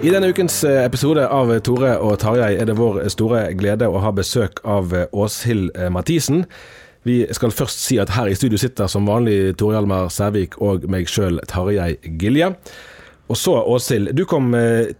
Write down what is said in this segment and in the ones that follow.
I denne ukens eh, episode av Tore og Tarjei er det vår store glede å ha besøk av eh, Åshild eh, Mathisen. Vi skal først si at her i studio sitter som vanlig Tore Hjalmar Sævik og meg sjøl, Tarjei Gilje. Og så, Åshild, du kom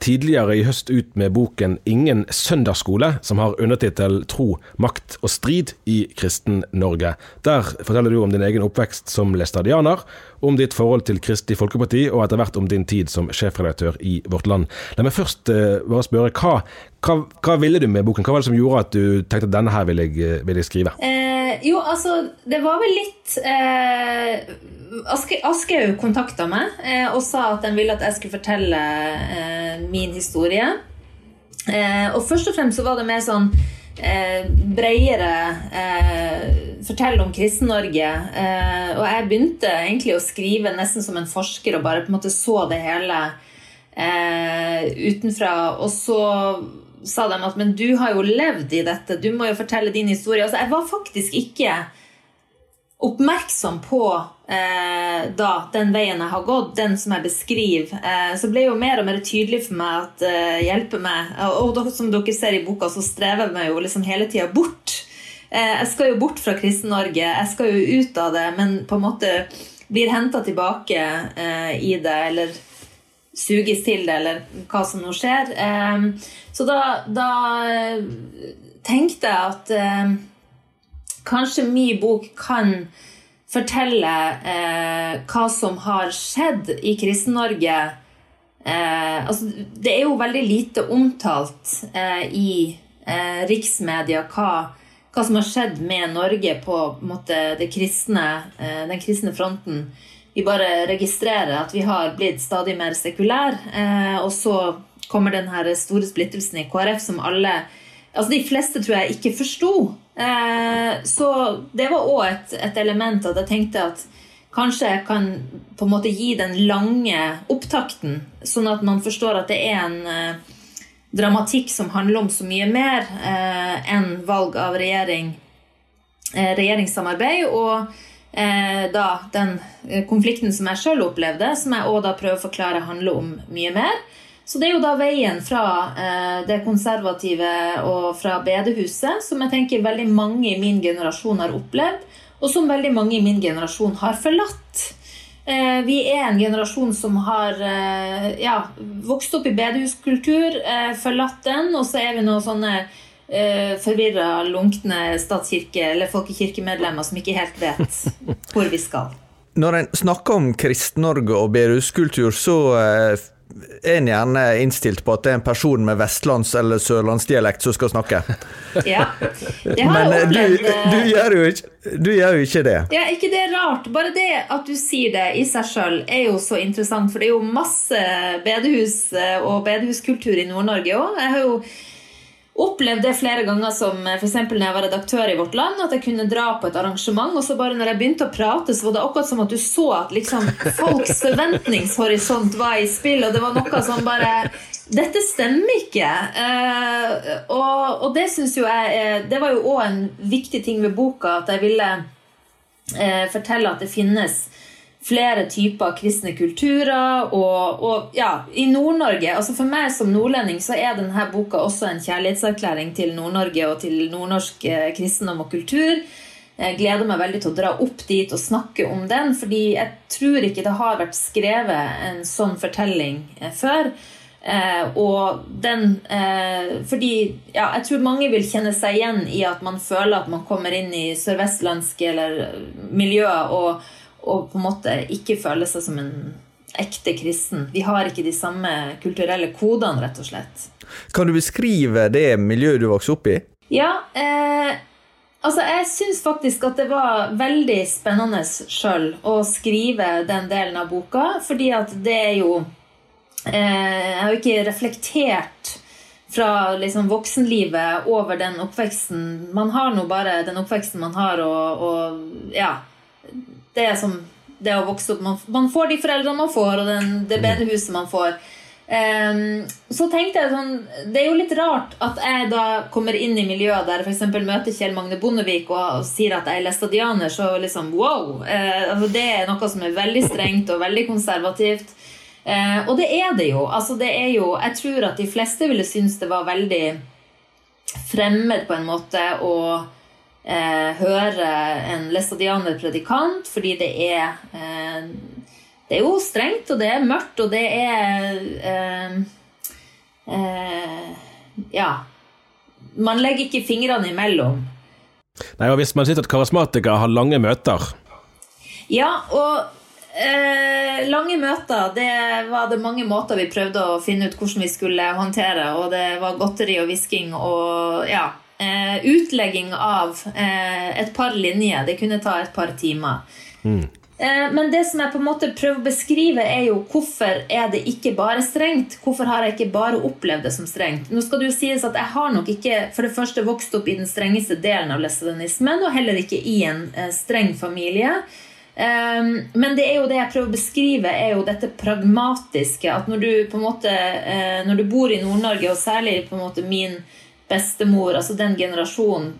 tidligere i høst ut med boken 'Ingen søndagsskole', som har undertittel 'Tro, makt og strid i kristen-Norge'. Der forteller du om din egen oppvekst som læstadianer, om ditt forhold til Kristi Folkeparti, og etter hvert om din tid som sjefredaktør i Vårt Land. La meg først uh, bare spørre, hva, hva, hva, ville du med boken? Hva var det som gjorde at du tenkte at denne her vil jeg, vil jeg skrive? Eh, jo, altså, det var vel litt eh, Aschehoug kontakta meg eh, og sa at den ville at jeg skulle fortelle eh, min historie. Eh, og først og fremst så var det mer sånn eh, bredere fortelle om Kristen-Norge. Eh, og jeg begynte egentlig å skrive nesten som en forsker og bare på en måte så det hele eh, utenfra. Og så sa de at men du har jo levd i dette, du må jo fortelle din historie. Altså, jeg var faktisk ikke oppmerksom på eh, da, den veien jeg har gått, den som jeg beskriver, eh, så ble jo mer og mer tydelig for meg at eh, hjelper meg. Og, og som dere ser i boka, så strever jeg jo liksom hele tida bort. Eh, jeg skal jo bort fra Kristen-Norge, jeg skal jo ut av det, men på en måte blir henta tilbake eh, i det, eller suges til det, eller hva som nå skjer. Eh, så da, da tenkte jeg at kanskje min bok kan fortelle hva som har skjedd i Kristen-Norge. Eh, altså, det er jo veldig lite omtalt eh, i eh, riksmedia hva, hva, som har skjedd med Norge på, på måte, kristne, eh, den kristne fronten. Vi bare registrerer at vi har blitt stadig mer sekulære. Eh, og så kommer den store splittelsen i KrF som alle altså De fleste tror jeg ikke forsto. Eh, så det var òg et, et, element at jeg tenkte at kanskje jeg kan på en måte gi den lange opptakten, sånn at man forstår at det er en dramatikk som handler om så mye mer eh, enn valg av regjering, eh, regjeringssamarbeid. Og eh, da den konflikten som jeg sjøl opplevde, som jeg òg prøver å forklare handler om mye mer. Så det er jo da veien fra eh, det konservative og fra bedehuset, som jeg tenker veldig mange i min generasjon har opplevd, og som veldig mange i min generasjon har forlatt. Eh, vi er en generasjon som har eh, ja, vokst opp i bedehuskultur, eh, forlatt den, og så er vi noen sånne eh, forvirra, lunkne statskirke- eller folkekirkemedlemmer som ikke helt vet hvor vi skal. Når en snakker om Kristen-Norge og bedehuskultur, så er en gjerne innstilt på at det er en person med vestlands- eller sørlandsdialekt som skal snakke. Ja, det har Men eh, du, opplevd. du, gjør jo ikke, du gjør jo ikke det. Ja, ikke det er rart. Bare det at du sier det i seg sjøl er jo så interessant, for det er jo masse bedehus eh, og bedehuskultur i Nord-Norge òg. Jeg har jo opplevd det flere ganger som eh, f.eks. når jeg var redaktør i Vårt Land, at jeg kunne dra på et arrangement, og så bare når jeg begynte å prate, så var det akkurat som at du så at liksom folks forventningshorisont var i spill, og det var noe som bare dette stemmer ikke. Uh, og, og, det syns jo jeg Det var jo òg en viktig ting ved boka, at jeg ville uh, fortelle at det finnes flere typer kristne kulturer. Og, og ja, i Nord-Norge altså For meg som nordlending så er denne boka også en kjærlighetserklæring til Nord-Norge og til nordnorsk eh, kristendom og kultur. Jeg gleder meg veldig til å dra opp dit og snakke om den, fordi jeg tror ikke det har vært skrevet en sånn fortelling eh, før. Eh, og den eh, Fordi ja, jeg tror mange vil kjenne seg igjen i at man føler at man kommer inn i sørvestlandske eller miljøer og og på en måte ikke føle seg som en ekte kristen. Vi har ikke de samme kulturelle kodene, rett og slett. Kan du beskrive det miljøet du vokste opp i? Ja, eh, altså jeg syns faktisk at det var veldig spennende sjøl å skrive den delen av boka, fordi at det er jo eh, Jeg har jo ikke reflektert fra liksom voksenlivet over den oppveksten. Man har nå bare den oppveksten man har, og, og ja det er som det å vokse opp. Man, man får de foreldrene man får, og den, det bedre bedehuset man får. Um, så tenkte jeg sånn Det er jo litt rart at jeg da kommer inn i miljøet der f.eks. møter Kjell Magne Bondevik og, og, sier at jeg er læstadianer, så liksom wow! Uh, altså det er noe som er veldig strengt og veldig konservativt. Uh, og det er det jo. Altså det er jo Jeg tror at de fleste ville synes det var veldig fremmed på en måte å eh, høre en læstadianer predikant, fordi det er eh, Det er jo strengt, og det er mørkt, og det er eh, eh, Ja. Man legger ikke fingrene imellom. Nei, og Hvis man sier at karismatikere har lange møter Ja, og Eh, lange møter, det var det mange måter vi prøvde å finne ut hvordan vi skulle håndtere. Og det var godteri og hvisking og ja, eh, utlegging av eh, et par linjer. Det kunne ta et par timer. Mm. Eh, men det som jeg på en måte prøver å beskrive, er jo hvorfor er det ikke bare strengt? Hvorfor har jeg ikke bare opplevd det som strengt? Nå skal det jo sies at Jeg har nok ikke for det første vokst opp i den strengeste delen av lesbianismen, og heller ikke i en eh, streng familie. Um, men det er jo det jeg prøver å beskrive, er jo dette pragmatiske. At når du på en måte Når du bor i Nord-Norge, og særlig på en måte min bestemor, altså den generasjonen,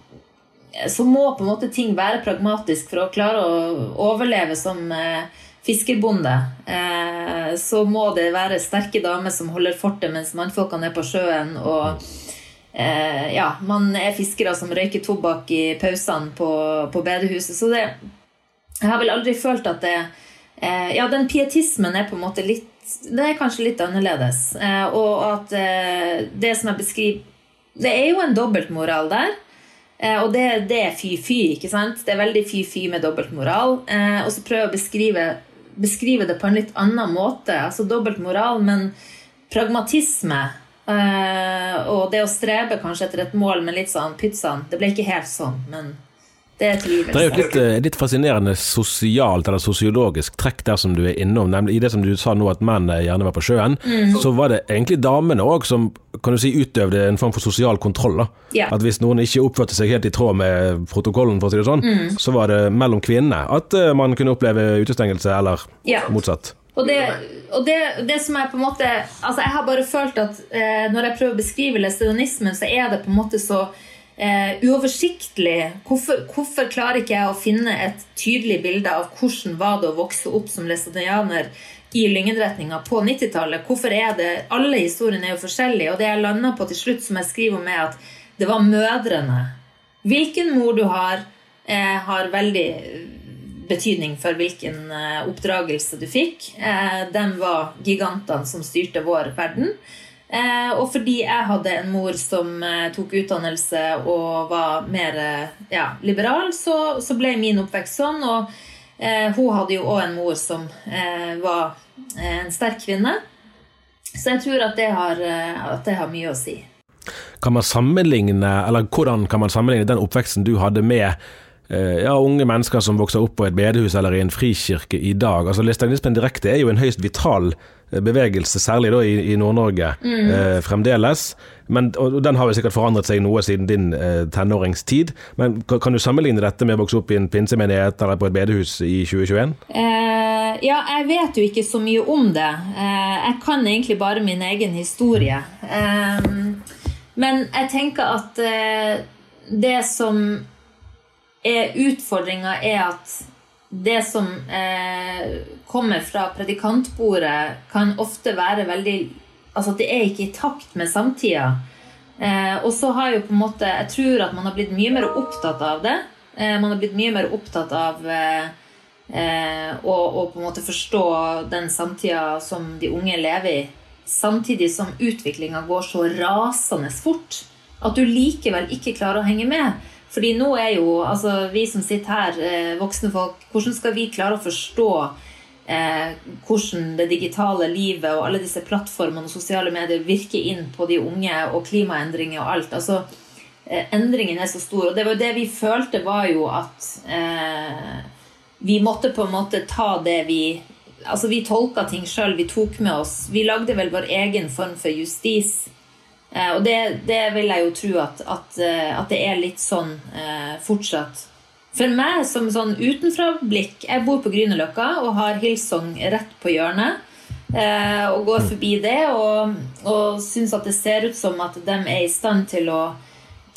så må på en måte ting være pragmatisk for å klare å overleve som eh, fiskerbonde. Eh, så må det være sterke damer som holder fortet mens mannfolkene er på sjøen. og eh, ja, man er fiskere som røyker tobakk i pausene på, på bedehuset. Så det Jeg har vel aldri følt at det eh, Ja, den pietismen er på en måte litt Det er kanskje litt annerledes. Eh, og at eh, det som jeg beskriver det er jo en dobbeltmoral der. Eh, og det, det er fy-fy. ikke sant? Det er veldig fy-fy med dobbeltmoral. Eh, og så prøve å beskrive, beskrive, det på en litt annen måte. Altså dobbeltmoral, men pragmatisme. Eh, og det å strebe kanskje etter et mål med litt sånn pyttsann. Det ble ikke helt sånn, men det er Det er jo et litt, eh, litt, fascinerende sosialt eller sosiologisk trekk der som du er innom. Nemlig i det som du sa nå at menn gjerne var på sjøen, mm. så var det egentlig damene òg som kan du si, utøvde en form for sosial kontroll. da. Ja. At hvis noen ikke oppførte seg helt i tråd med protokollen, for å si det sånn, mm. så var det mellom kvinnene at uh, man kunne oppleve utestengelse, eller ja. motsatt. Og, det, og det, det, som er på en måte Altså, jeg har bare følt at eh, når jeg prøver å beskrive læstadianismen, så er det på en måte så eh, uoversiktlig. Hvorfor, hvorfor, klarer ikke jeg å finne et tydelig bilde av hvordan var det å vokse opp som læstadianer i Lyngenretninga på 90-tallet? Hvorfor er det Alle historiene er jo forskjellige, og det jeg landa på til slutt, som jeg skriver om, er at det var mødrene. Hvilken mor du har, eh, har veldig betydning for hvilken eh, oppdragelse du fikk. Eh, de var gigantene som styrte vår verden. Eh, og fordi jeg hadde en mor som eh, tok utdannelse og var mer eh, ja, liberal, så, så, ble min oppvekst sånn. Og hun hadde jo òg en mor som var en sterk kvinne. Så jeg tror at det, har, at det har mye å si. Kan man sammenligne, eller Hvordan kan man sammenligne den oppveksten du hadde med ja, unge mennesker som vokser opp på et bedehus eller i en frikirke i dag. Altså Læstalianismen direkte er jo en høyst vital eh, bevegelse, særlig da i, i Nord-Norge eh, fremdeles. Men, og den har jo sikkert forandret seg noe siden din eh, tenåringstid. Men kan, kan du sammenligne dette med å vokse opp i en pinsemenighet eller på et bedehus i 2021? Eh, ja, jeg vet jo ikke så mye om det. Eh, jeg kan egentlig bare min egen historie. Eh, men jeg tenker at eh, det som utfordringa, er at det som eh, kommer fra predikantbordet, kan ofte være veldig Altså det er ikke i takt med samtida. Eh, og så har jo på en måte Jeg tror at man har blitt mye mer opptatt av det. Eh, man har blitt mye mer opptatt av eh, eh, å, å på en måte forstå den samtida som de unge lever i. Samtidig som utviklinga går så rasende fort at du likevel ikke klarer å henge med. Fordi nå er jo altså, vi som sitter her, eh, voksne folk, hvordan skal vi klare å forstå eh, hvordan det digitale livet og alle disse plattformene og sosiale medier virker inn på de unge, og klimaendringer og alt? Altså, eh, endringen er så stor. Og det var det vi følte, var jo at eh, vi måtte på en måte ta det vi Altså, vi tolka ting sjøl, vi tok med oss Vi lagde vel vår egen form for justis. Eh, og det, det, vil jeg jo tro at, at, eh, at det er litt sånn eh, fortsatt. For meg som sånn utenfra-blikk Jeg bor på Grünerløkka og har Hillsong rett på hjørnet. Eh, og går forbi det og, og syns at det ser ut som at de er i stand til å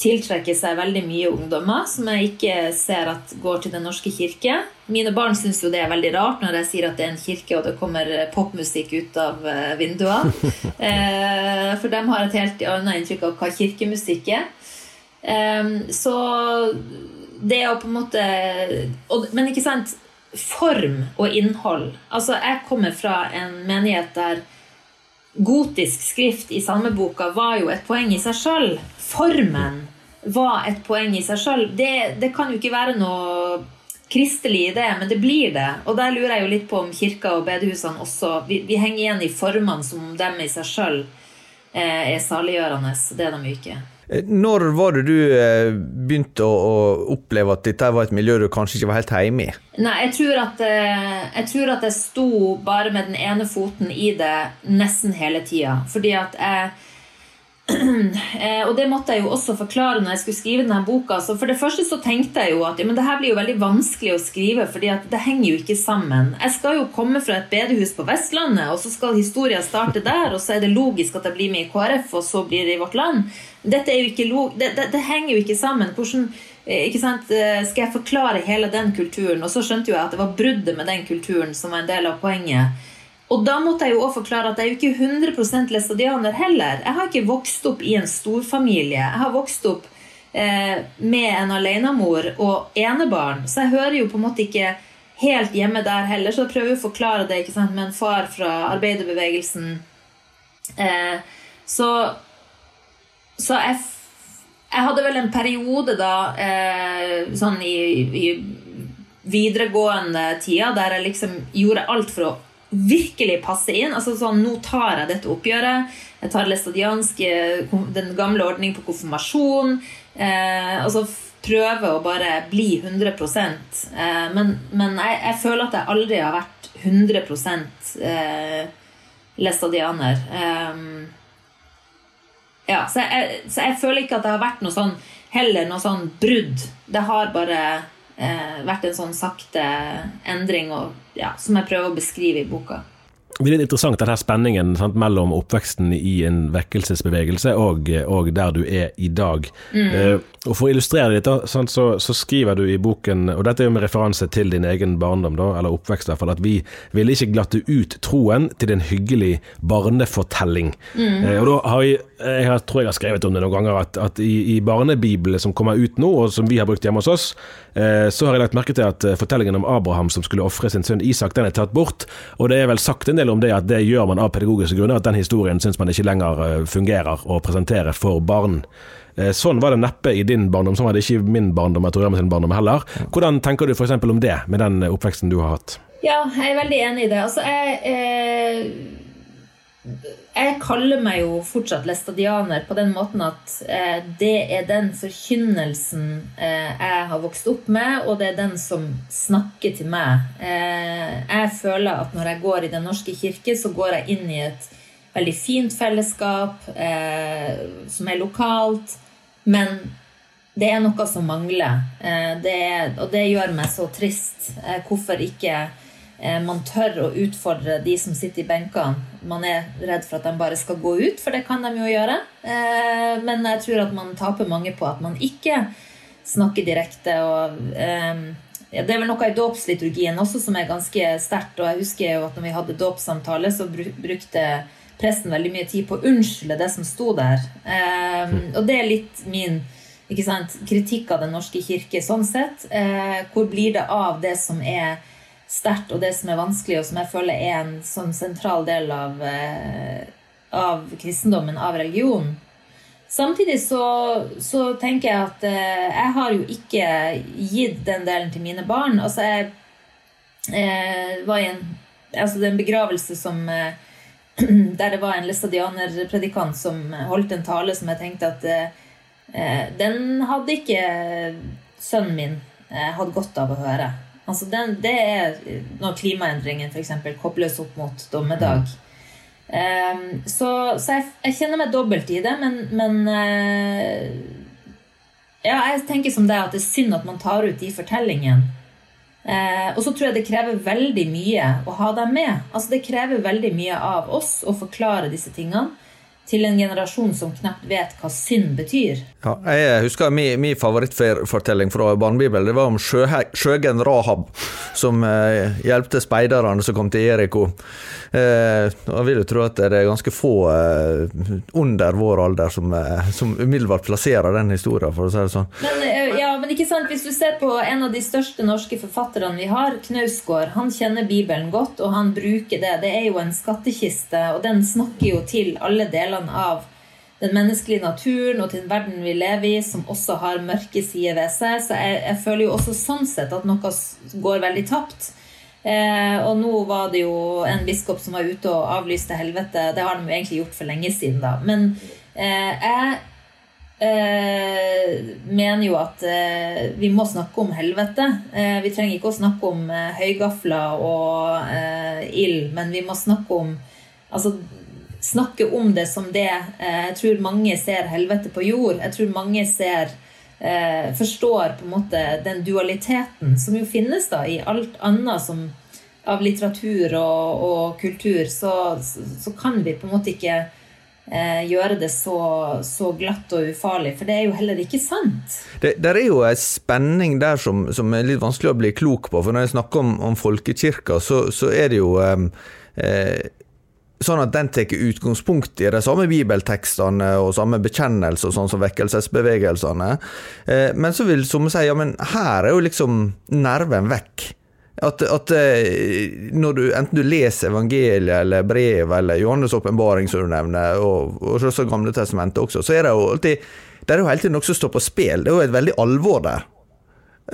tiltrekker seg veldig mye ungdommer som jeg ikke ser at går til Den norske kirke. Mine barn syns jo det er veldig rart når jeg sier at det er en kirke og det kommer popmusikk ut av eh, vinduene. Eh, for dem har et helt annet inntrykk av hva kirkemusikk er. Eh, så det å på en måte Men ikke sant Form og innhold. Altså, jeg kommer fra en menighet der gotisk skrift i salmeboka var jo et poeng i seg sjøl. Formen var et poeng i seg sjøl. Det, det, kan jo ikke være noe kristelig i det, men det blir det. Og der lurer jeg jo litt på om kirka og bedehusene også Vi, vi henger igjen i formene som om dem i seg sjøl eh, er saliggjørende. Det er de jo ikke. Når var det du eh, begynte å, oppleve at dette var et miljø du kanskje ikke var helt hjemme i? Nei, jeg tror, at, eh, jeg tror at jeg sto bare med den ene foten i det nesten hele tida. Fordi at jeg Eh, og det måtte jeg jo også forklare når jeg skulle skrive denne boka. Så for det første så tenkte jeg jo at ja, men det her blir jo veldig vanskelig å skrive, fordi at det henger jo ikke sammen. Jeg skal jo komme fra et bedehus på Vestlandet, og så skal historien starte der, og så er det logisk at jeg blir med i KrF, og så blir det i Vårt Land. Dette er jo ikke log det, det, det henger jo ikke sammen. Hvordan eh, ikke sant, eh, skal jeg forklare hele den kulturen? Og så skjønte jo jeg at det var bruddet med den kulturen som var en del av poenget. Og da måtte jeg jo også forklare at jeg er jo ikke 100 læstadianer heller. Jeg har ikke vokst opp i en storfamilie. Jeg har vokst opp eh, med en alenemor og enebarn, så jeg hører jo på en måte ikke helt hjemme der heller. Så jeg prøver å forklare det ikke sant, med en far fra arbeiderbevegelsen. Eh, så så jeg, jeg, hadde vel en periode da eh, sånn i, i videregående tida der jeg liksom gjorde alt for å virkelig passe inn. altså sånn, Nå tar jeg dette oppgjøret. Jeg tar læstadiansk, den gamle ordningen på konfirmasjon. Eh, altså prøve å bare bli 100 eh, Men, men jeg, jeg, føler at jeg aldri har vært 100 eh, læstadianer. Eh, ja, så jeg, så jeg, føler ikke at det har vært noe sånn heller noe sånn brudd. Det har bare vært en sånn sakte endring og, ja, som jeg prøver å beskrive i boka. Det er litt interessant denne spenningen sant, mellom oppveksten i en vekkelsesbevegelse og, og der du er i dag. Mm. Uh, og For å illustrere dette, sant, så, så, skriver du i boken, og dette er jo med referanse til din egen barndom, da, eller oppvekst, i hvert fall, at vi ville ikke glatte ut troen til en hyggelig barnefortelling. Mm. Uh, og da har jeg, jeg tror jeg har skrevet om det noen ganger, at, at i, i barnebibelen som kommer ut nå, og som vi har brukt hjemme hos oss, uh, så har jeg lagt merke til at fortellingen om Abraham som skulle ofre sin sønn Isak, den er tatt bort. Og det er vel sagt en del om det at det gjør man av pedagogiske grunner, at den historien syns man ikke lenger eh, fungerer å presentere for barn. Eh, sånn var det neppe i din barndom, sånn var det ikke i min barndom, jeg tror jeg med sin barndom heller. Hvordan tenker du f.eks. om det, med den oppveksten du har hatt? Ja, jeg er veldig enig i det. Altså, jeg, eh, jeg kaller meg jo fortsatt læstadianer på den måten at eh, det er den forkynnelsen eh, jeg har vokst opp med, og det er den som snakker til meg. Eh, jeg føler at når jeg går i Den norske kirke, så går jeg inn i et veldig fint fellesskap eh, som er lokalt, men det er noe som mangler. Eh, det er, og det gjør meg så trist. Eh, hvorfor ikke man tør å utfordre de som sitter i benkene. Man er redd for at de bare skal gå ut, for det kan de jo gjøre. Eh, men jeg tror at man taper mange på at man ikke snakker direkte. Og, ja, det er vel noe i dåpsliturgien også som er ganske sterkt. Og jeg husker jo at når vi hadde dåpssamtale, så brukte presten veldig mye tid på å unnskylde det som sto der. Og det er litt min sant, kritikk av Den norske kirke sånn sett. Hvor blir det av det som er sterkt, og det som er vanskelig, og som jeg føler er en sånn sentral del av, eh, av kristendommen, av religionen. Samtidig så, så, tenker jeg at eh, jeg har jo ikke gitt den delen til mine barn. Altså, jeg eh, var i en, altså en begravelse som Der det var en læstadianerpredikant som holdt en tale som jeg tenkte at den hadde ikke sønnen min hatt godt av å høre. Altså den, det er når klimaendringen f.eks. kobles opp mot dommedag. Um, så, så jeg, jeg, kjenner meg dobbelt i det, men, men uh, ja, jeg tenker som det at det er synd at man tar ut de fortellingene. Uh, og så tror jeg det krever veldig mye å ha dem med. Altså Det krever veldig mye av oss å forklare disse tingene til en generasjon som knapt vet hva synd betyr. Ja, jeg husker min, min favorittfortelling fra barnebibelen. Det var om sjø, sjøgen Rahab, som eh, hjelpte speiderne som kom til Eriko. Eh, jeg vil jo tro at det er ganske få eh, under vår alder som, eh, som umiddelbart plasserer den historien, for å si det sånn. Men, eh, ja, men ikke sant, hvis du ser på en av de største norske forfatterne vi har, Knausgård, han kjenner Bibelen godt, og han bruker det. Det er jo en skattkiste, og den snakker jo til alle deler delene av den menneskelige naturen og til den verden vi lever i, som også har mørke sider ved seg. Så jeg, jeg, føler jo også sånn sett at noe går veldig tapt. Eh, og nå var det jo en biskop som var ute og avlyste helvete. Det har de jo egentlig gjort for lenge siden, da. Men eh, jeg eh, mener jo at eh, vi må snakke om helvete. Eh, vi trenger ikke å snakke om eh, høygafler og ild, men vi må snakke om altså snakke om det som det. Eh, jeg tror mange ser helvete på jord. Jeg tror mange ser eh, forstår på en måte den dualiteten som jo finnes da i alt annet som av litteratur og, og kultur, så, så, kan vi på en måte ikke eh, gjøre det så, så, glatt og ufarlig, for det er jo heller ikke sant. Det er jo en spenning der som, som, er litt vanskelig å bli klok på, for når jeg snakker om, om folkekirka, så, så, er det jo eh, eh sånn at den tar utgangspunkt i de samme bibeltekstene og samme bekjennelser, sånn som vekkelsesbevegelsene. Eh, men så vil som si ja, men her er jo liksom nerven vekk. At, at, eh, når du, enten du leser evangeliet eller brev eller Johannes' åpenbaring, som du nevner, og, og så Gamle testamentet også, så er det jo alltid det er jo hele tiden noe som står på spill. Det er jo et veldig alvor der.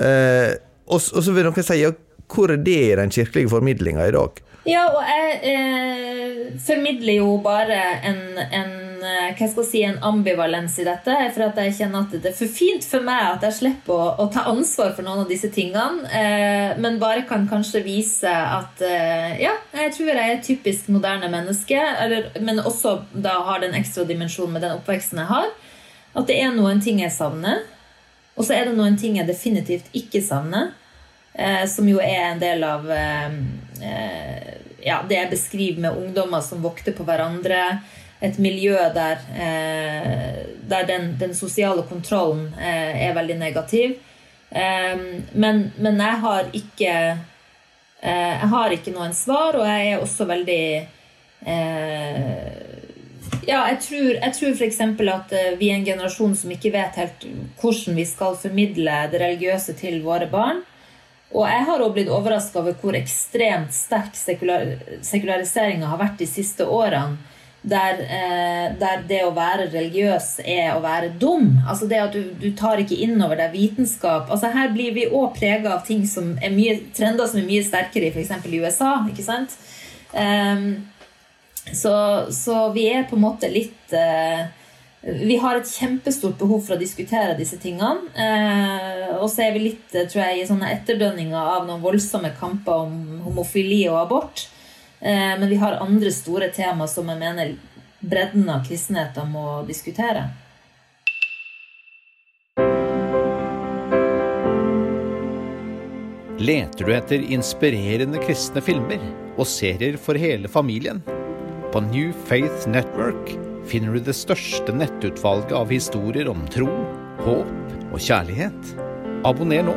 Eh, og, og, så vil noen si ja, hvor er det i den kirkelige formidlinga i dag? Ja, og jeg eh, formidler jo bare en, en, eh, hva skal jeg si, en ambivalens i dette. For at jeg kjenner at det er for fint for meg at jeg slipper å, å ta ansvar for noen av disse tingene. Eh, men bare kan kanskje vise at eh, ja, jeg tror jeg er et typisk moderne menneske. Eller, men også da har den ekstra dimensjonen med den oppveksten jeg har. At det er noen ting jeg savner. Og så er det noen ting jeg definitivt ikke savner. Eh, som jo er en del av eh, ja, det jeg beskriver med ungdommer som vokter på hverandre. Et miljø der, der den, den, sosiale kontrollen er veldig negativ. Men, men, jeg har ikke Jeg har ikke noen svar, og jeg er også veldig ja, jeg tror, jeg tror f.eks. at vi er en generasjon som ikke vet helt hvordan vi skal formidle det religiøse til våre barn. Og jeg har også blitt overraska over hvor ekstremt sterk sekular, sekulariseringa har vært de siste årene. Der, eh, der, det å være religiøs er å være dum. Altså det at du, du tar ikke inn over deg vitenskap. Altså Her blir vi òg prega av ting som er mye, trender som er mye sterkere i f.eks. i USA. ikke sant? Um, Så, så vi er på en måte litt eh, Vi har et kjempestort behov for å diskutere disse tingene. Eh, og så er vi litt eh, tror jeg, i sånne etterdønninger av noen voldsomme kamper om homofili og abort. Eh, men vi har andre store tema som jeg mener bredden av kristenheten må diskutere. Leter du etter inspirerende kristne filmer og serier for hele familien? På New Faith Network finner du det største nettutvalget av historier om tro, håp og kjærlighet. Abonner nå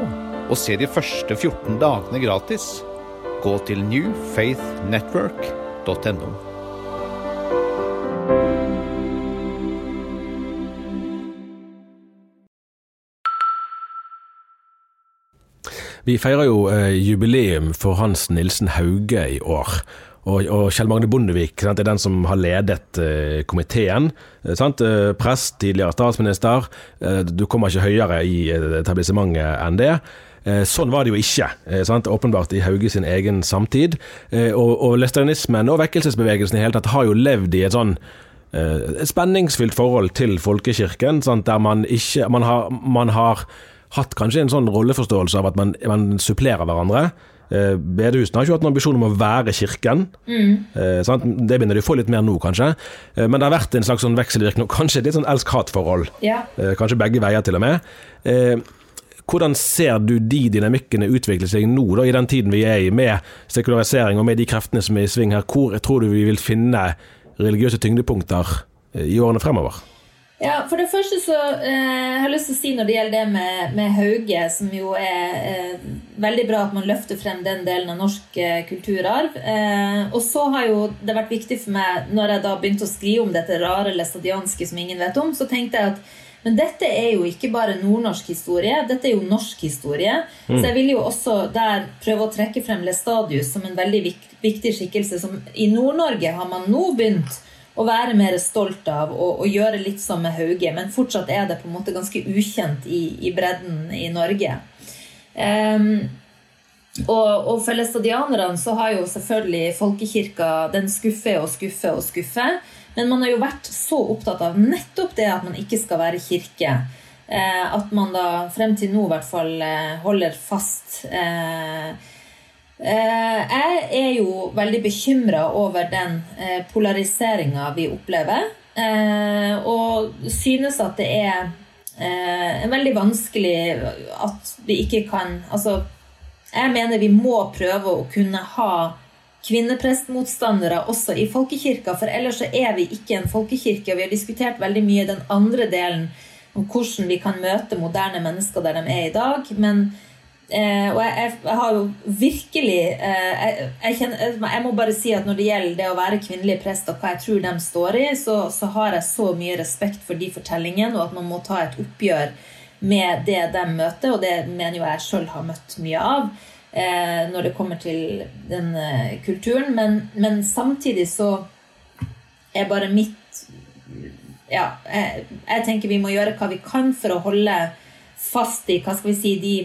og se de første 14 dagene gratis. Gå til newfaithnetwork.no. Vi feirer jo eh, jubileum for Hans Nilsen Hauge i år. Og, og Kjell Magne Bondevik sant, er den som har ledet eh, komiteen. Eh, sant? Eh, prest, tidligere statsminister. Eh, du kommer ikke høyere i etablissementet enn det. Sånn var det jo ikke, sant? åpenbart i Hauge sin egen samtid. Og, og lesterianismen og vekkelsesbevegelsen i hele tatt har jo levd i et sånn et spenningsfylt forhold til folkekirken, sant? der man ikke man har, man har hatt kanskje en sånn rolleforståelse av at man, man supplerer hverandre. Eh, Bedehusene har ikke hatt noen ambisjon om å være kirken. Eh, sant? Det begynner de å få litt mer nå, kanskje. Eh, men det har vært en slags sånn vekselvirkning, kanskje litt sånn elsk-hat-forhold. Ja. Eh, kanskje begge veier, til og med. Eh, hvordan ser du de dynamikkene utvikle seg nå, da, i den tiden vi er i, med sekularisering og med de kreftene som er i sving her? Hvor tror du vi vil finne religiøse tyngdepunkter eh, i årene fremover? Ja, For det første så eh, har jeg lyst til å si når det gjelder det med, med Hauge, som jo er eh, veldig bra at man løfter frem den delen av norsk eh, kulturarv. Eh, og så har jo det vært viktig for meg, når jeg da begynte å skrive om dette rare læstadianske som ingen vet om, så tenkte jeg at men dette er jo ikke bare nordnorsk historie, dette er jo norsk historie. Så jeg vil jo også der prøve å trekke frem Lestadius som en veldig viktig skikkelse. som I Nord-Norge har man nå begynt å være mer stolt av og, og gjøre litt som med Hauge, men fortsatt er det på en måte ganske ukjent i, i bredden i Norge. Um, og, og for læstadianerne så har jo selvfølgelig folkekirka Den skuffer og skuffer og skuffer. Men man har jo vært så opptatt av nettopp det at man ikke skal være kirke. Eh, at man da frem til nå i hvert fall eh, holder fast. Eh, jeg er jo veldig bekymra over den eh, polariseringa vi opplever. Eh, og synes at det er eh, veldig vanskelig at vi ikke kan Altså, jeg mener vi må prøve å kunne ha kvinneprestmotstandere også i folkekirka, for ellers så er vi ikke en folkekirke. Og vi har diskutert veldig mye den andre delen om hvordan vi kan møte moderne mennesker der de er i dag. Men eh, Og jeg, jeg, har jo virkelig eh, jeg, kjenner, jeg må bare si at når det gjelder det å være kvinnelig prest og hva jeg tror de står i, så, så har jeg så mye respekt for de fortellingene, og at man må ta et oppgjør med det de møter, og det mener jo jeg sjøl har møtt mye av eh, når det kommer til den eh, kulturen. Men, men samtidig så er bare mitt Ja, jeg, jeg tenker vi må gjøre hva vi kan for å holde fast i hva skal vi si, de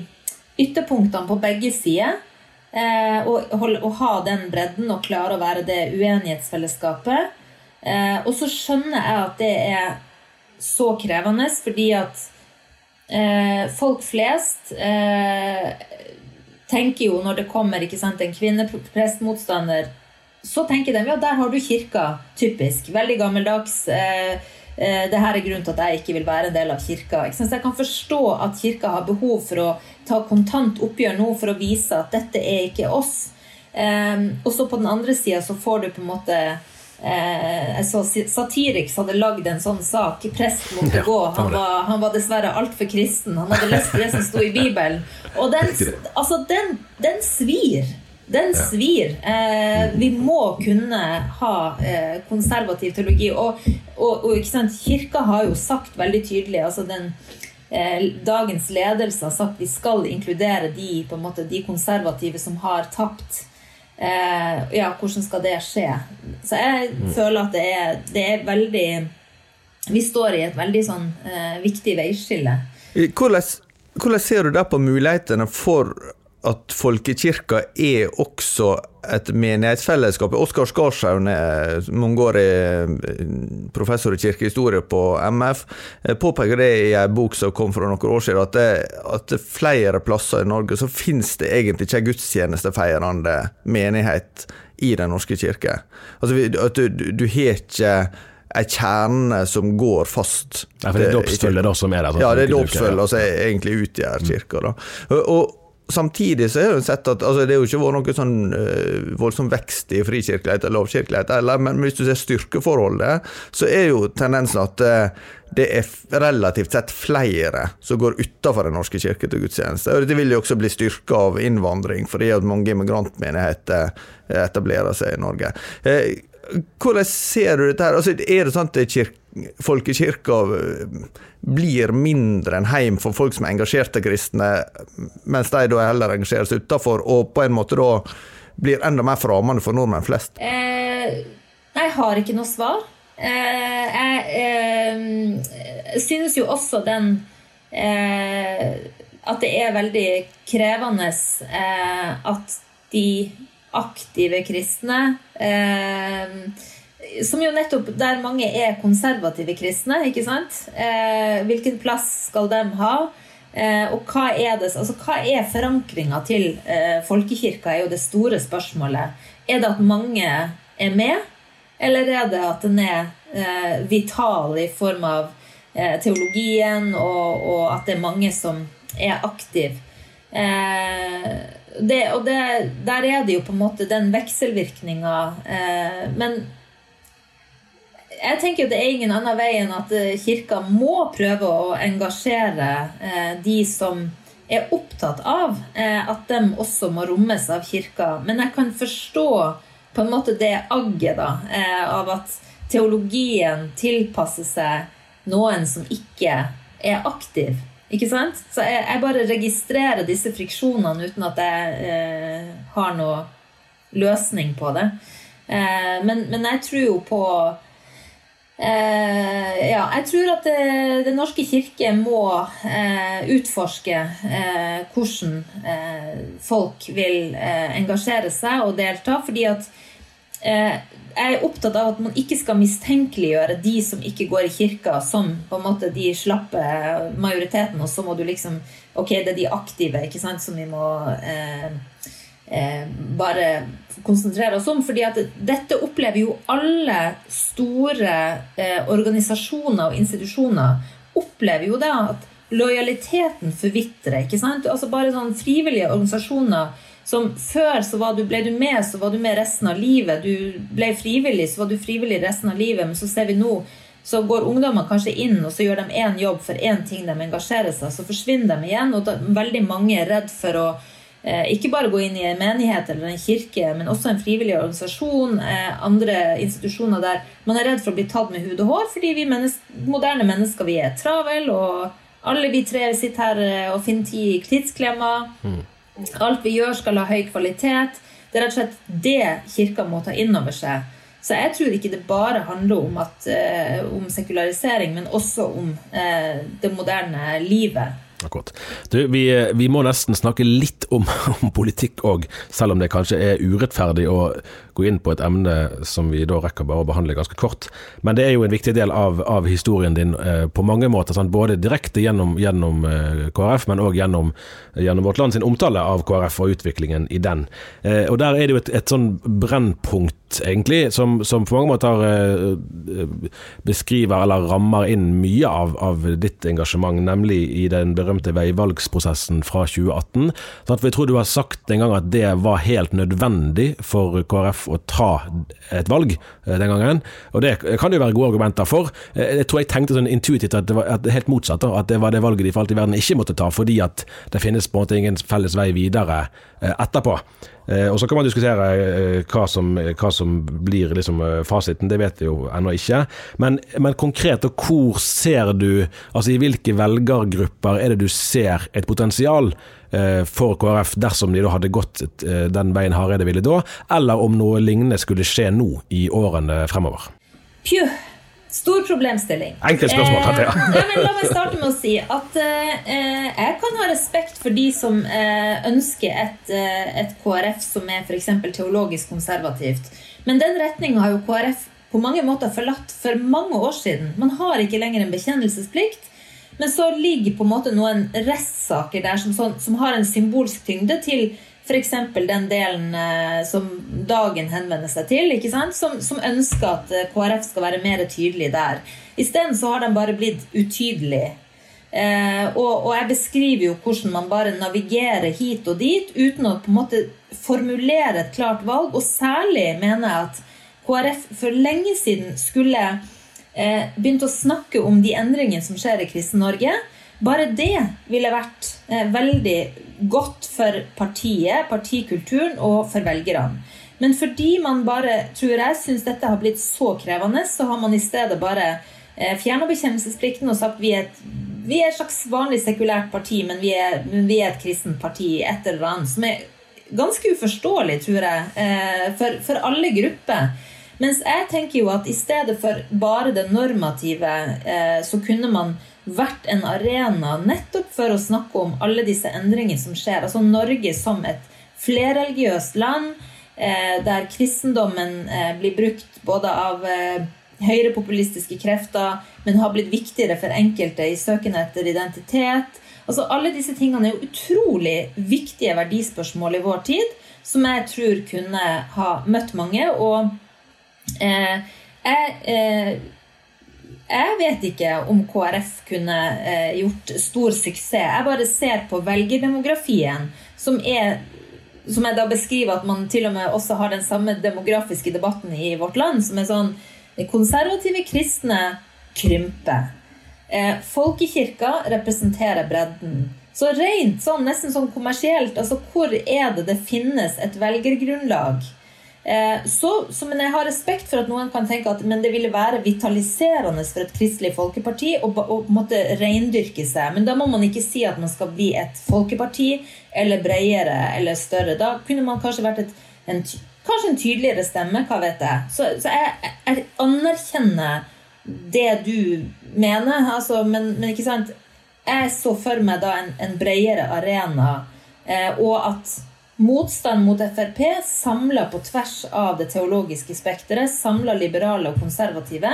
ytterpunktene på begge sider. Eh, og, hold, og ha den bredden og klare å være det uenighetsfellesskapet. Eh, og så skjønner jeg at det er så krevende, fordi at eh, folk flest eh, tenker jo når det kommer sant, en kvinneprestmotstander, så tenker de ja, der har du kirka. Typisk. Veldig gammeldags. Eh, det her er grunnen til at jeg ikke vil være en del av kirka. Så jeg kan forstå at kirka har behov for å ta kontant oppgjør nå for å vise at dette er ikke oss. Eh, og så på den andre sida så får du på en måte Eh, jeg så Satiriks hadde lagd en sånn sak. Prest måtte Ja, gå. Han var, han var dessverre altfor kristen. Han hadde lest det som sto i Bibelen. Og den, altså, den, den svir. Den svir. Eh, vi må kunne ha eh, konservativ teologi. Og, og, og ikke sant? Kirka har jo sagt veldig tydelig altså den, eh, Dagens ledelse har sagt vi skal inkludere de, på en måte, de konservative som har tapt. Eh, ja, hvordan skal det skje? Så jeg føler at det er, det er veldig Vi står i et veldig sånn eh, viktig veiskille. Hvordan, hvordan ser du da på mulighetene for at folkekirka er også et menighetsfellesskap. Oskar Skarshaug, mangeårig eh, professor i kirkehistorie på MF, eh, påpeker det i en bok som kom for noen år siden, at, det, at flere plasser i Norge så finnes det egentlig ikke en gudstjenestefeirende menighet i Den norske kirke. Altså, at du, du har ikke ei kjerne som går fast. Ja, for det er dåpsfølget som er der? Sånn, ja, det er dåpsfølget som egentlig utgjør kirka. Da. Og, Samtidig så har du sett at altså, det har jo ikke vært noe sånn uh, voldsom vekst i frikirkelighet eller lovkirkelighet, men hvis du ser styrkeforholdet, så er jo tendensen at uh, det er relativt sett flere som går utenfor Den norske kirke til gudstjeneste. Og dette vil jo også bli styrka av innvandring, fordi at mange immigrantmenigheter etablerer seg i Norge. Uh, hvordan ser du dette her? Altså, er det sånn at folkekirka eh, blir mindre enn heim for folk som er engasjerte kristne, mens de da heller engasjeres utafor, og på en måte da blir enda mer framande for nordmenn flest? Eh, jeg har ikke noe svar. Eh, jeg eh, synes jo også den eh, At det er veldig krevende eh, at de aktive kristne. Eh, som jo nettopp Der mange er konservative kristne, ikke sant? Eh, hvilken plass skal de ha? Eh, og hva er, det, altså, hva er forankringa til eh, folkekirka, er jo det store spørsmålet. Er det at mange er med, eller er det at den er eh, vital i form av eh, teologien, og, og, at det er mange som er aktive? Eh, det, og det, der er det jo på en måte den vekselvirkninga. Men jeg tenker jo det er ingen annen vei enn at eh, kirka må prøve å engasjere eh, de som er opptatt av eh, at de også må rommes av kirka. Men jeg kan forstå på en måte det agget da, eh, av at teologien tilpasser seg noen som ikke er aktiv. Ikke sant? Så jeg, jeg, bare registrerer disse friksjonene uten at jeg eh, har noe løsning på det. Eh, men, men, jeg tror jo på eh, Ja, jeg tror at det, Den norske kirke må eh, utforske eh, hvordan eh, folk vil engasjere seg og delta. fordi at jeg er opptatt av at man ikke skal mistenkeliggjøre de som ikke går i kirka, som på en måte de slappe majoriteten, og så må du liksom Ok, det er de aktive ikke sant, som vi må eh, bare konsentrere oss om. fordi at dette opplever jo alle store eh, organisasjoner og institusjoner. Opplever jo det at lojaliteten forvitrer. ikke sant? Altså Bare sånn frivillige organisasjoner som før så du, ble du med, så var du med resten av livet. Du ble frivillig, så var du frivillig resten av livet. Men så ser vi nå så går ungdommer kanskje inn og så gjør de én jobb for én ting de engasjerer seg. Så forsvinner de igjen, og da, veldig mange er redd for å ikke bare gå inn i en menighet eller en kirke, men også en frivillig organisasjon, eh, andre institusjoner der man er redd for å bli tatt med hud og hår, fordi vi menneske, moderne mennesker vi er travel, og alle vi tre sitter her eh, og finner tid i tidsklemmer. Mm. Alt vi gjør, skal ha høy kvalitet. Det er rett og slett det Kirka må ta inn over seg. Så jeg tror ikke det bare handler om, at, eh, om sekularisering, men også om eh, det moderne livet. Akkurat. Du, vi, vi, må nesten snakke litt om, om politikk òg, selv om det kanskje er urettferdig å gå inn på et emne som vi da rekker bare å behandle ganske kort. Men det er jo en viktig del av, av historien din eh, på mange måter. Sant? Både direkte gjennom, gjennom eh, KrF, men òg gjennom, gjennom, Vårt Land sin omtale av KrF og utviklingen i den. Eh, og Der er det jo et, et sånn brennpunkt, egentlig, som, som på mange måter eh, beskriver eller rammer inn mye av, av, ditt engasjement, nemlig i den berømte veivalgsprosessen fra 2018. Sant? for jeg tror du har sagt en gang at det var helt nødvendig for KrF å ta et valg eh, den gangen. Og det kan det jo være gode argumenter for. Eh, jeg tror jeg tenkte sånn intuitivt at det var at helt motsatt, at det var det valget de for alt i verden ikke måtte ta, fordi at det finnes på en måte ingen felles vei videre eh. Og Så kan man diskutere hva som, hva som blir liksom fasiten, det vet vi jo ennå ikke. Men, men, konkret, og hvor ser du, altså i hvilke velgergrupper er det du ser et potensial Eh, for KrF dersom de da hadde gått eh, den veien Hareide ville da, eller om noe lignende skulle skje nå i årene fremover? Pju. Stor problemstilling. Enkelt spørsmål, Eh, ja, men la meg starte med å si at eh, jeg kan ha respekt for de som eh, ønsker et, eh, et KrF som er f.eks. teologisk konservativt. Men den retninga har jo KrF på mange måter forlatt for mange år siden. Man har ikke lenger en bekjennelsesplikt. Men så ligger på en måte noen restsaker der som, sånn, som har en symbolsk tyngde til f.eks. den delen eh, som Dagen henvender seg til? Som, som ønsker at eh, KrF skal være mer tydelig der. Isteden har de bare blitt utydelige. Eh, og, og jeg beskriver jo hvordan man bare navigerer hit og dit uten å på en måte formulere et klart valg. Og særlig mener jeg at KrF for lenge siden skulle eh, begynt å snakke om de endringene som skjer i Kristen-Norge. Bare det ville vært eh, veldig godt for partiet, partikulturen og for velgerne. Men fordi man bare, tror jeg, syns dette har blitt så krevende, så har man i stedet bare eh, fjerna bekjennelsesplikten og sagt vi er, et, vi er et slags vanlig sekulært parti, men vi er, vi er et kristent parti, et eller annet, som er ganske uforståelig, tror jeg, eh, for, for alle grupper. Mens jeg tenker jo at i stedet for bare det normative, eh, så kunne man vært en arena nettopp for å snakke om alle disse endringene som skjer. Altså Norge som et flerreligiøst land, eh, der kristendommen eh, blir brukt både av eh, høyrepopulistiske krefter, men har blitt viktigere for enkelte i søken etter identitet. Altså Alle disse tingene er jo utrolig viktige verdispørsmål i vår tid, som jeg tror kunne ha møtt mange. og Eh, jeg, eh, jeg vet ikke om KrF kunne eh, gjort stor suksess. Jeg bare ser på velgerdemografien, som som jeg da beskriver at man til og med også har den samme demografiske debatten i vårt land, som er sånn Konservative kristne krymper. Eh, folkekirka representerer bredden. Så rent sånn, nesten sånn kommersielt, altså hvor er det det finnes et velgergrunnlag? Eh, så, men jeg har respekt for at noen kan tenke at men det ville være vitaliserende for et kristelig folkeparti å å måtte reindyrke seg. Men da må man ikke si at man skal bli et folkeparti eller bredere eller større. Da kunne man kanskje vært et, en, kanskje en tydeligere stemme. Hva vet jeg. Så, så jeg, jeg anerkjenner det du mener, altså, men, men ikke sant Jeg så for meg da en, en bredere arena, eh, og at Motstand mot Frp samla på tvers av det teologiske spekteret, samla liberale og konservative,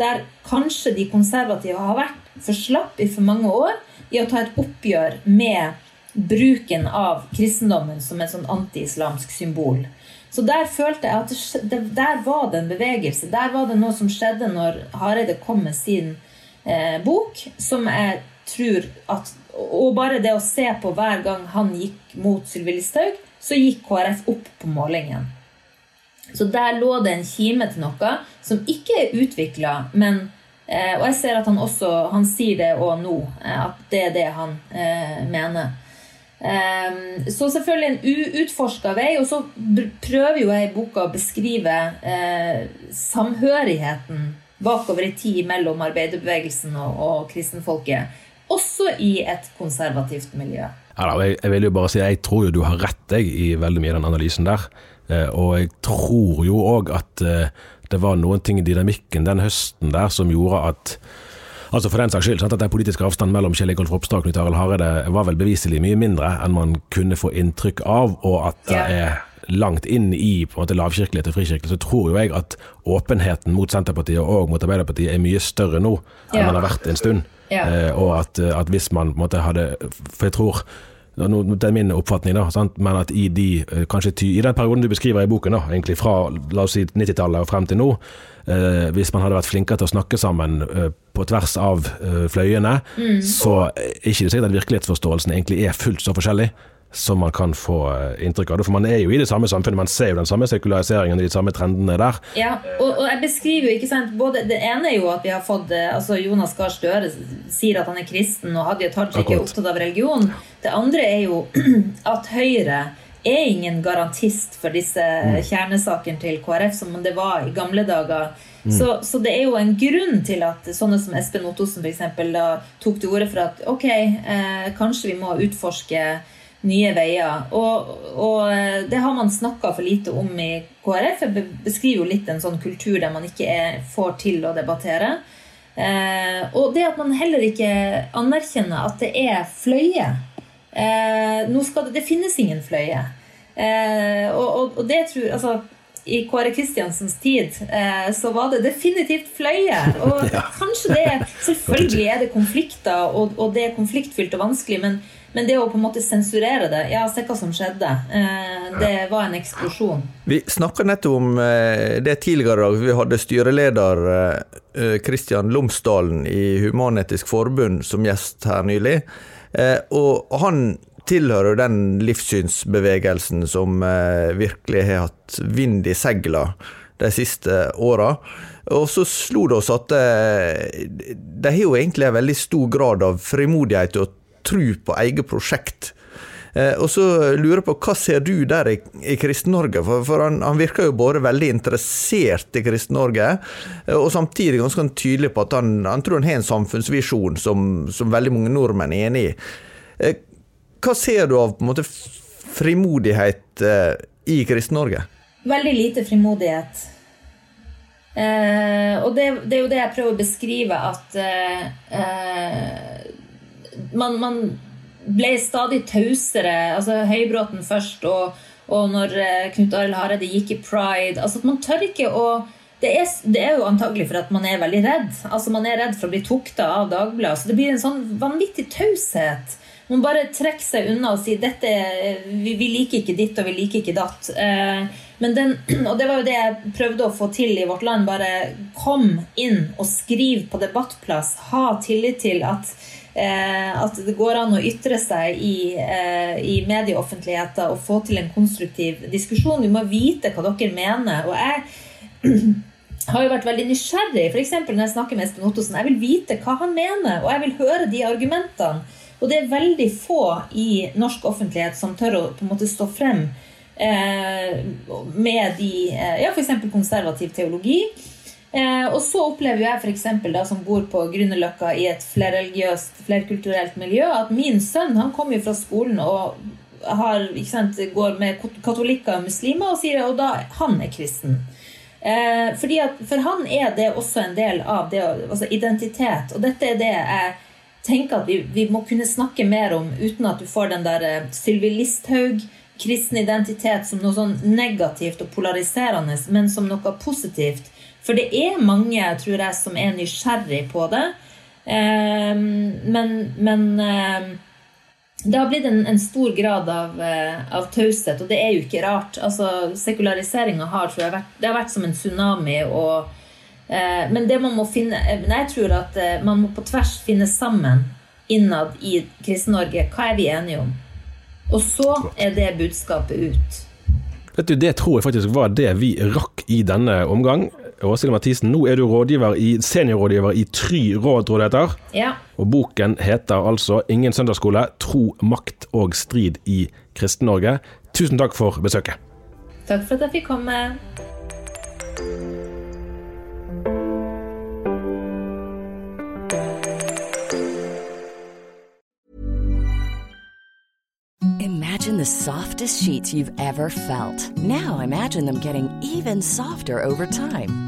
der kanskje de konservative har vært for slapp i for mange år i å ta et oppgjør med bruken av kristendommen som et sånn anti-islamsk symbol. Så der følte jeg at det, der var det en bevegelse. Der var det noe som skjedde når Hareide kom med sin eh, bok, som jeg tror at Og bare det å se på hver gang han gikk mot Sylvi Listhaug, så gikk KrF opp på målingen. Så der lå det en kime til noe som ikke er utvikla, men eh, Og jeg ser at han også han sier det òg nå, eh, at det er det han eh, mener. Så selvfølgelig en uutforska vei. Og så prøver jo jeg i boka å beskrive samhørigheten bakover i tid mellom arbeiderbevegelsen og, og kristenfolket. Også i et konservativt miljø. Ja, jeg, jeg vil jo bare si jeg tror jo du har rett jeg, i veldig mye av den analysen der. Eh, og jeg tror jo òg at eh, det var noen ting i dynamikken den høsten der som gjorde at Altså For den saks skyld, sant, at den politiske avstanden mellom Kjell Ingolf Ropstad og Knut Arild Hareide var vel beviselig mye mindre enn man kunne få inntrykk av, og at det er langt inn i på en måte lavkirkelighet og frikirkelighet, så tror jo jeg at åpenheten mot Senterpartiet og mot Arbeiderpartiet er mye større nå enn Ja. den har vært en stund. Ja. Eh, og at, at hvis man måtte, hadde For jeg tror nå- Det er min oppfatning, da, sant? men at i de eh, ty, i den perioden du beskriver i boken, da, egentlig fra la oss si 90-tallet og frem til nå, eh, hvis man hadde vært flinkere til å snakke sammen eh, på tvers av eh, fløyene, så er ikke det sikkert at virkelighetsforståelsen egentlig er fullt så forskjellig som man kan få eh, inntrykk av. For man er jo i det samme samfunnet, man ser jo den samme sekulariseringen og de samme trendene der. Ja, og, og jeg beskriver jo, ikke sant både, Det ene er jo at vi har fått eh, altså Jonas Gahr Støre sier at han er kristen, og Hadia Tajik er opptatt av religion. Det andre er jo at Høyre er ingen garantist for disse kjernesakene til KrF, som det var i gamle dager. Så, så det er jo en grunn til at sånne som Espen Ottosen eksempel, tok til orde for at ok, eh, kanskje vi må utforske nye veier. Og, og eh, det har man snakka for lite om i KrF. Jeg beskriver jo litt en sånn kultur der man ikke er, får til å debattere. Eh, og det at man heller ikke anerkjenner at det er fløye. Eh, nå skal det, det finnes ingen fløye. Eh, og, og, og, det tror altså i Kåre Kristiansens tid eh, så var det definitivt fløye. Og kanskje det Selvfølgelig er det konflikter, og, og, det er konfliktfylt og vanskelig, men, men, det å på en måte sensurere det Ja, se hva som skjedde. Eh, det var en eksplosjon. Vi snakka nettopp om eh, det tidligere i dag. Vi hadde styreleder Kristian Lomsdalen i Human-Etisk Forbund som gjest her nylig. Og han tilhører den livssynsbevegelsen som eh, virkelig har hatt vind i seila de siste åra. Og så slo det oss at eh, de har jo egentlig en veldig stor grad av frimodighet og tro på eget prosjekt. Eh, og så lurer jeg på, hva ser du der i, i Kristen-Norge? For, for han, han, virker jo både veldig interessert i Kristen-Norge, og samtidig ganske tydelig på at han, han tror han har en samfunnsvisjon som, som veldig mange nordmenn er enig i. Hva ser du av på en måte frimodighet eh, i Kristen-Norge? Veldig lite frimodighet. Eh, og det, det, er jo det jeg prøver å beskrive, at eh, eh man, man, ble stadig tausere. Altså Høybråten først, og, og når eh, Knut Arild Hareide gikk i pride. altså at Man tør ikke å det er, det er, jo antagelig for at man er veldig redd. Altså Man er redd for å bli tukta av Dagbladet. Så det blir en sånn vanvittig taushet. Man bare trekker seg unna og sier dette, vi, vi liker ikke ditt og vi liker ikke datt. Eh, den, og det var jo det jeg prøvde å få til i vårt land. Bare kom inn og skriv på debattplass. Ha tillit til at, at det går an å ytre seg i, eh, i medieoffentligheten og få til en konstruktiv diskusjon. Vi må vite hva dere mener. Og jeg har jo vært veldig nysgjerrig. F.eks. når jeg snakker med Espen Ottosen. Jeg vil vite hva han mener, og jeg vil høre de argumentene. Og det er veldig få i norsk offentlighet som tør å på en måte stå frem eh, med de eh, Ja, f.eks. konservativ teologi. Eh, og så opplever jeg f.eks. da som bor på Grünerløkka i et flerreligiøst, flerkulturelt miljø, at min sønn han kommer fra skolen og har, sant, går med katolikker og muslimer og sier og da han er kristen. Eh, fordi at, for han er det også en del av det, altså identitet. Og dette er det jeg tenker at vi, vi, må kunne snakke mer om uten at du får den der uh, Sylvi Listhaug, kristen identitet, som noe sånn negativt og polariserende, men som noe positivt. For det er mange, tror jeg, som er nysgjerrig på det. Uh, men, men uh, det har blitt en, en stor grad av, uh, av, taushet, og det er jo ikke rart. Altså, Sekulariseringa har, vært, har vært som en tsunami. og Eh, men det man må finne eh, jeg tror at eh, man må på tvers finne sammen innad i Kristen-Norge. Hva er vi enige om? Og så er det budskapet ut. Vet du, Det tror jeg faktisk var det vi rakk i denne omgang. Åshild Mathisen, nå er du rådgiver i, seniorrådgiver i Try råd, tror jeg det heter. Ja. Og boken heter altså 'Ingen søndagsskole tro, makt og strid i Kristen-Norge'. Tusen takk for besøket. Takk for at jeg fikk komme. Imagine the softest sheets you've ever felt. Now imagine them getting even softer over time.